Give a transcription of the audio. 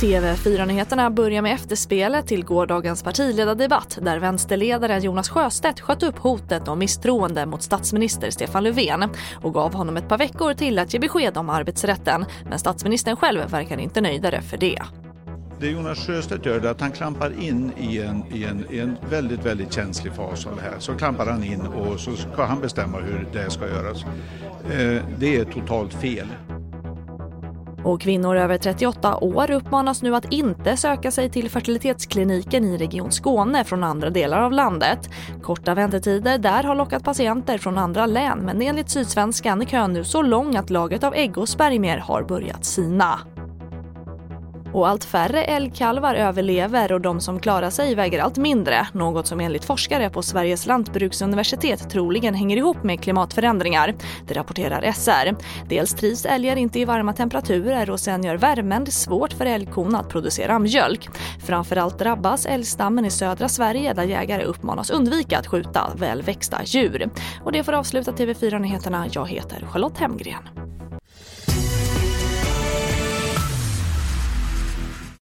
TV4-nyheterna börjar med efterspelet till gårdagens partiledardebatt där vänsterledaren Jonas Sjöstedt sköt upp hotet om misstroende mot statsminister Stefan Löfven och gav honom ett par veckor till att ge besked om arbetsrätten. Men statsministern själv verkar inte nöjdare för det. Det Jonas Sjöstedt gör är att han klampar in i en, i, en, i en väldigt, väldigt känslig fas av det här. Så klampar han in och så ska han bestämma hur det ska göras. Eh, det är totalt fel. Och kvinnor över 38 år uppmanas nu att inte söka sig till fertilitetskliniken i Region Skåne från andra delar av landet. Korta väntetider där har lockat patienter från andra län men enligt Sydsvenskan är kön nu så lång att lagret av ägg och spermier har börjat sina. Och allt färre älgkalvar överlever och de som klarar sig väger allt mindre. Något som enligt forskare på Sveriges lantbruksuniversitet troligen hänger ihop med klimatförändringar. Det rapporterar SR. Dels trivs älgar inte i varma temperaturer och sen gör värmen det svårt för älgkon att producera mjölk. Framförallt drabbas älgstammen i södra Sverige där jägare uppmanas undvika att skjuta välväxta djur. Och det får avsluta TV4 Nyheterna. Jag heter Charlotte Hemgren.